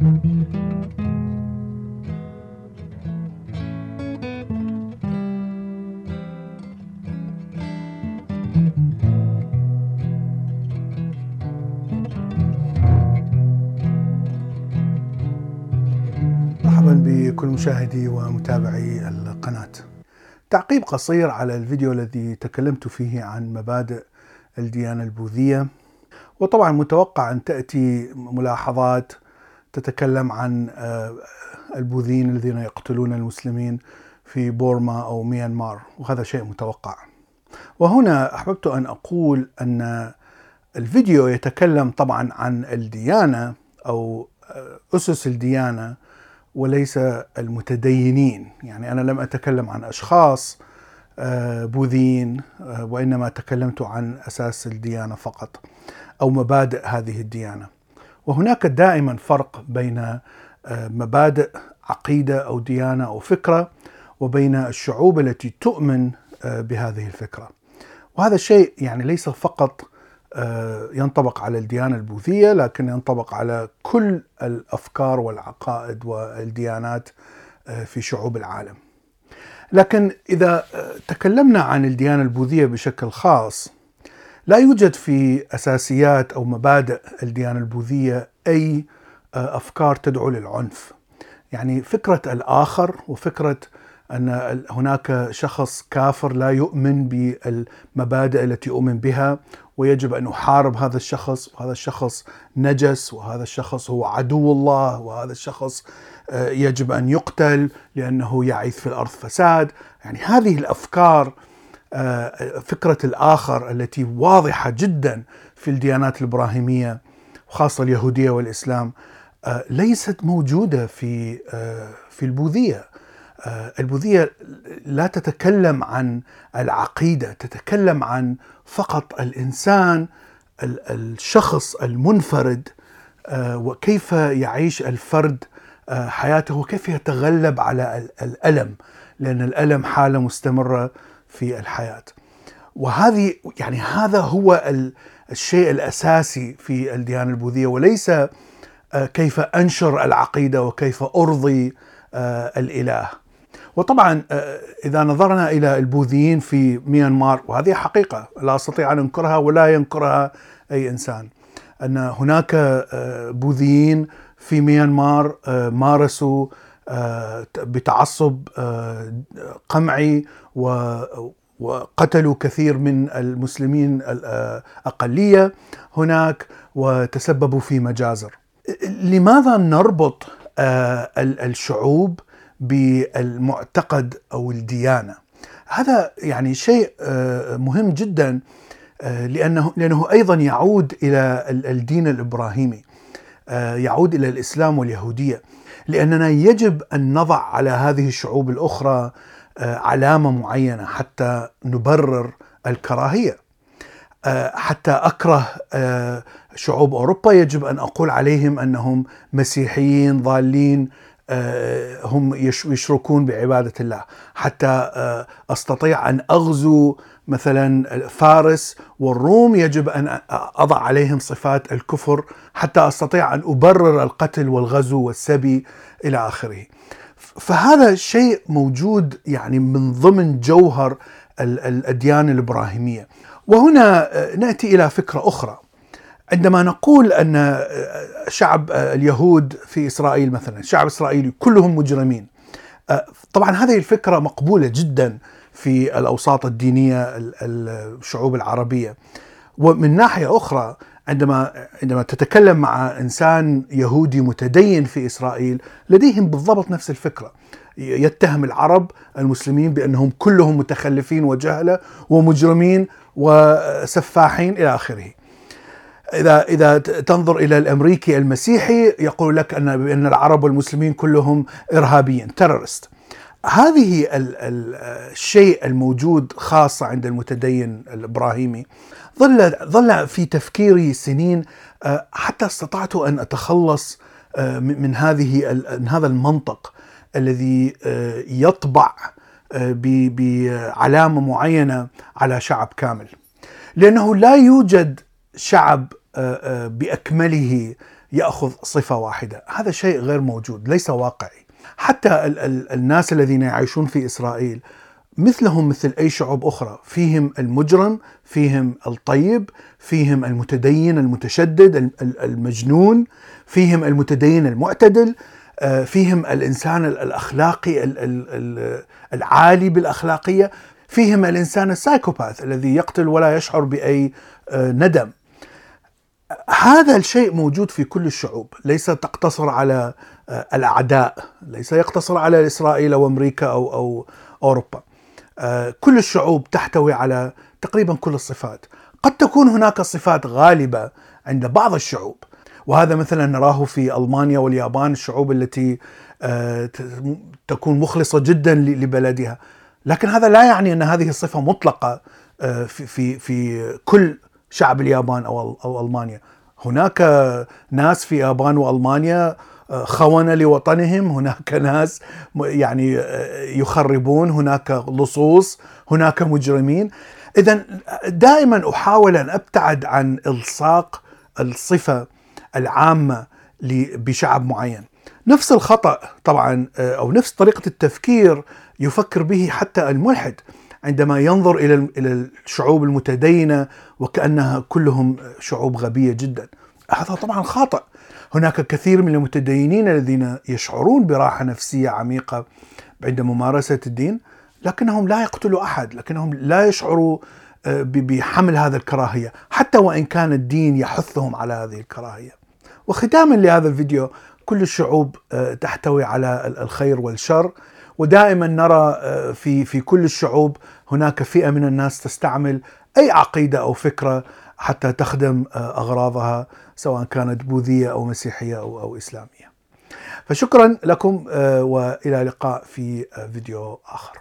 بكل مشاهدي ومتابعي القناة. تعقيب قصير على الفيديو الذي تكلمت فيه عن مبادئ الديانة البوذية وطبعا متوقع أن تأتي ملاحظات تتكلم عن آه، البوذيين الذين يقتلون المسلمين في بورما أو ميانمار وهذا شيء متوقع. وهنا أحببت أن أقول أن الفيديو يتكلم طبعا عن الديانة أو آه، أسس الديانة وليس المتدينين. يعني أنا لم أتكلم عن أشخاص آه، بوذيين وإنما تكلمت عن أساس الديانة فقط أو مبادئ هذه الديانة. وهناك دائما فرق بين آه، مبادئ عقيدة أو ديانة أو فكرة وبين الشعوب التي تؤمن بهذه الفكرة. وهذا الشيء يعني ليس فقط ينطبق على الديانة البوذية لكن ينطبق على كل الأفكار والعقائد والديانات في شعوب العالم. لكن إذا تكلمنا عن الديانة البوذية بشكل خاص لا يوجد في أساسيات أو مبادئ الديانة البوذية أي أفكار تدعو للعنف. يعني فكرة الآخر وفكرة أن هناك شخص كافر لا يؤمن بالمبادئ التي أؤمن بها ويجب أن أحارب هذا الشخص وهذا الشخص نجس وهذا الشخص هو عدو الله وهذا الشخص آه، يجب أن يقتل لأنه يعيث في الأرض فساد. يعني هذه الأفكار آه، فكرة الآخر التي واضحة جدا في الديانات الإبراهيمية وخاصة اليهودية والإسلام آه، ليست موجودة في في البوذية. البوذية لا تتكلم عن العقيدة تتكلم عن فقط الإنسان الشخص المنفرد وكيف يعيش الفرد آه، حياته وكيف يتغلب على الألم. لأن الألم حالة مستمرة في الحياة. وهذه يعني هذا هو الشيء الأساسي في الديانة البوذية وليس آه، كيف أنشر العقيدة وكيف أرضي آه، الإله. وطبعا إذا نظرنا إلى البوذيين في ميانمار وهذه حقيقة لا أستطيع أن أنكرها ولا ينكرها أي إنسان أن هناك بوذيين في ميانمار آه، مارسوا آه، بتعصب آه، قمعي وقتلوا كثير من المسلمين الأقلية هناك وتسببوا في مجازر. لماذا نربط الشعوب بالمعتقد أو الديانة؟ هذا يعني شيء مهم جدا لأنه, لأنه أيضا يعود إلى الدين الإبراهيمي آه، يعود إلى الإسلام واليهودية. لأننا يجب أن نضع على هذه الشعوب الأخرى آه، علامة معينة حتى نبرر الكراهية. آه، حتى أكره شعوب أوروبا يجب أن أقول عليهم أنهم مسيحيين ضالين هم يشركون بعبادة الله حتى أستطيع أن أغزو مثلا فارس والروم يجب أن أضع عليهم صفات الكفر حتى أستطيع أن أبرر القتل والغزو والسبي إلى آخره. فهذا شيء موجود يعني من ضمن جوهر الأديان الإبراهيمية. وهنا نأتي إلى فكرة أخرى. عندما نقول أن شعب اليهود في إسرائيل مثلا، شعب إسرائيلي كلهم مجرمين. طبعا هذه الفكرة مقبولة جدا في الأوساط الدينية الشعوب العربية ومن ناحية أخرى عندما عندما تتكلم مع إنسان يهودي متدين في إسرائيل لديهم بالضبط نفس الفكرة يتهم العرب المسلمين بأنهم كلهم متخلفين وجهلة ومجرمين وسفاحين إلى آخره. إذا إذا تنظر إلى الأمريكي المسيحي يقول لك أن بأن العرب والمسلمين كلهم إرهابيين تيرورست. هذه الشيء الموجود خاصة عند المتدين الإبراهيمي ظل ظل في تفكيري سنين آه، حتى استطعت أن أتخلص آه، من هذه من هذا المنطق الذي آه، يطبع بعلامة معينة على شعب كامل لأنه لا يوجد شعب بأكمله يأخذ صفة واحدة، هذا شيء غير موجود، ليس واقعي. حتى ال- ال- الناس الذين يعيشون في إسرائيل مثلهم مثل أي شعوب أخرى، فيهم المجرم، فيهم الطيب، فيهم المتدين المتشدد ال- ال- المجنون، فيهم المتدين المعتدل، آه، فيهم الإنسان ال- الأخلاقي ال- ال- ال- العالي بالأخلاقية، فيهم الإنسان السايكوباث الذي يقتل ولا يشعر بأي آه، ندم. هذا الشيء موجود في كل الشعوب. ليس تقتصر على آه، الأعداء ليس يقتصر على إسرائيل أو أمريكا أو أو أوروبا. آه، كل الشعوب تحتوي على تقريبا كل الصفات. قد تكون هناك صفات غالبة عند بعض الشعوب وهذا مثلا نراه في ألمانيا واليابان الشعوب التي آه، تكون مخلصة جدا لبلدها. لكن هذا لا يعني أن هذه الصفة مطلقة آه، في في في كل شعب اليابان أو أو ألمانيا. هناك ناس في اليابان وألمانيا آه، خونة لوطنهم. هناك ناس يعني آه، يخربون. هناك لصوص هناك مجرمين. اذا دائما أحاول أن أبتعد عن إلصاق الصفة العامة بشعب معين. نفس الخطأ طبعا آه، أو نفس طريقة التفكير يفكر به حتى الملحد. عندما ينظر إلى إلى الشعوب المتدينة وكأنها كلهم شعوب غبية جدا. هذا طبعا خاطئ. هناك كثير من المتدينين الذين يشعرون براحة نفسية عميقة عند ممارسة الدين لكنهم لا يقتلوا أحد لكنهم لا يشعروا آه، بحمل هذا الكراهية حتى وإن كان الدين يحثهم على هذه الكراهية. وختاما لهذا الفيديو كل الشعوب آه، تحتوي على ال- الخير والشر. ودائما نرى آه، في في كل الشعوب هناك فئة من الناس تستعمل أي عقيدة أو فكرة حتى تخدم آه، أغراضها سواء كانت بوذية أو مسيحية أو أو إسلامية. فشكرا لكم آه، وإلى لقاء في فيديو آخر.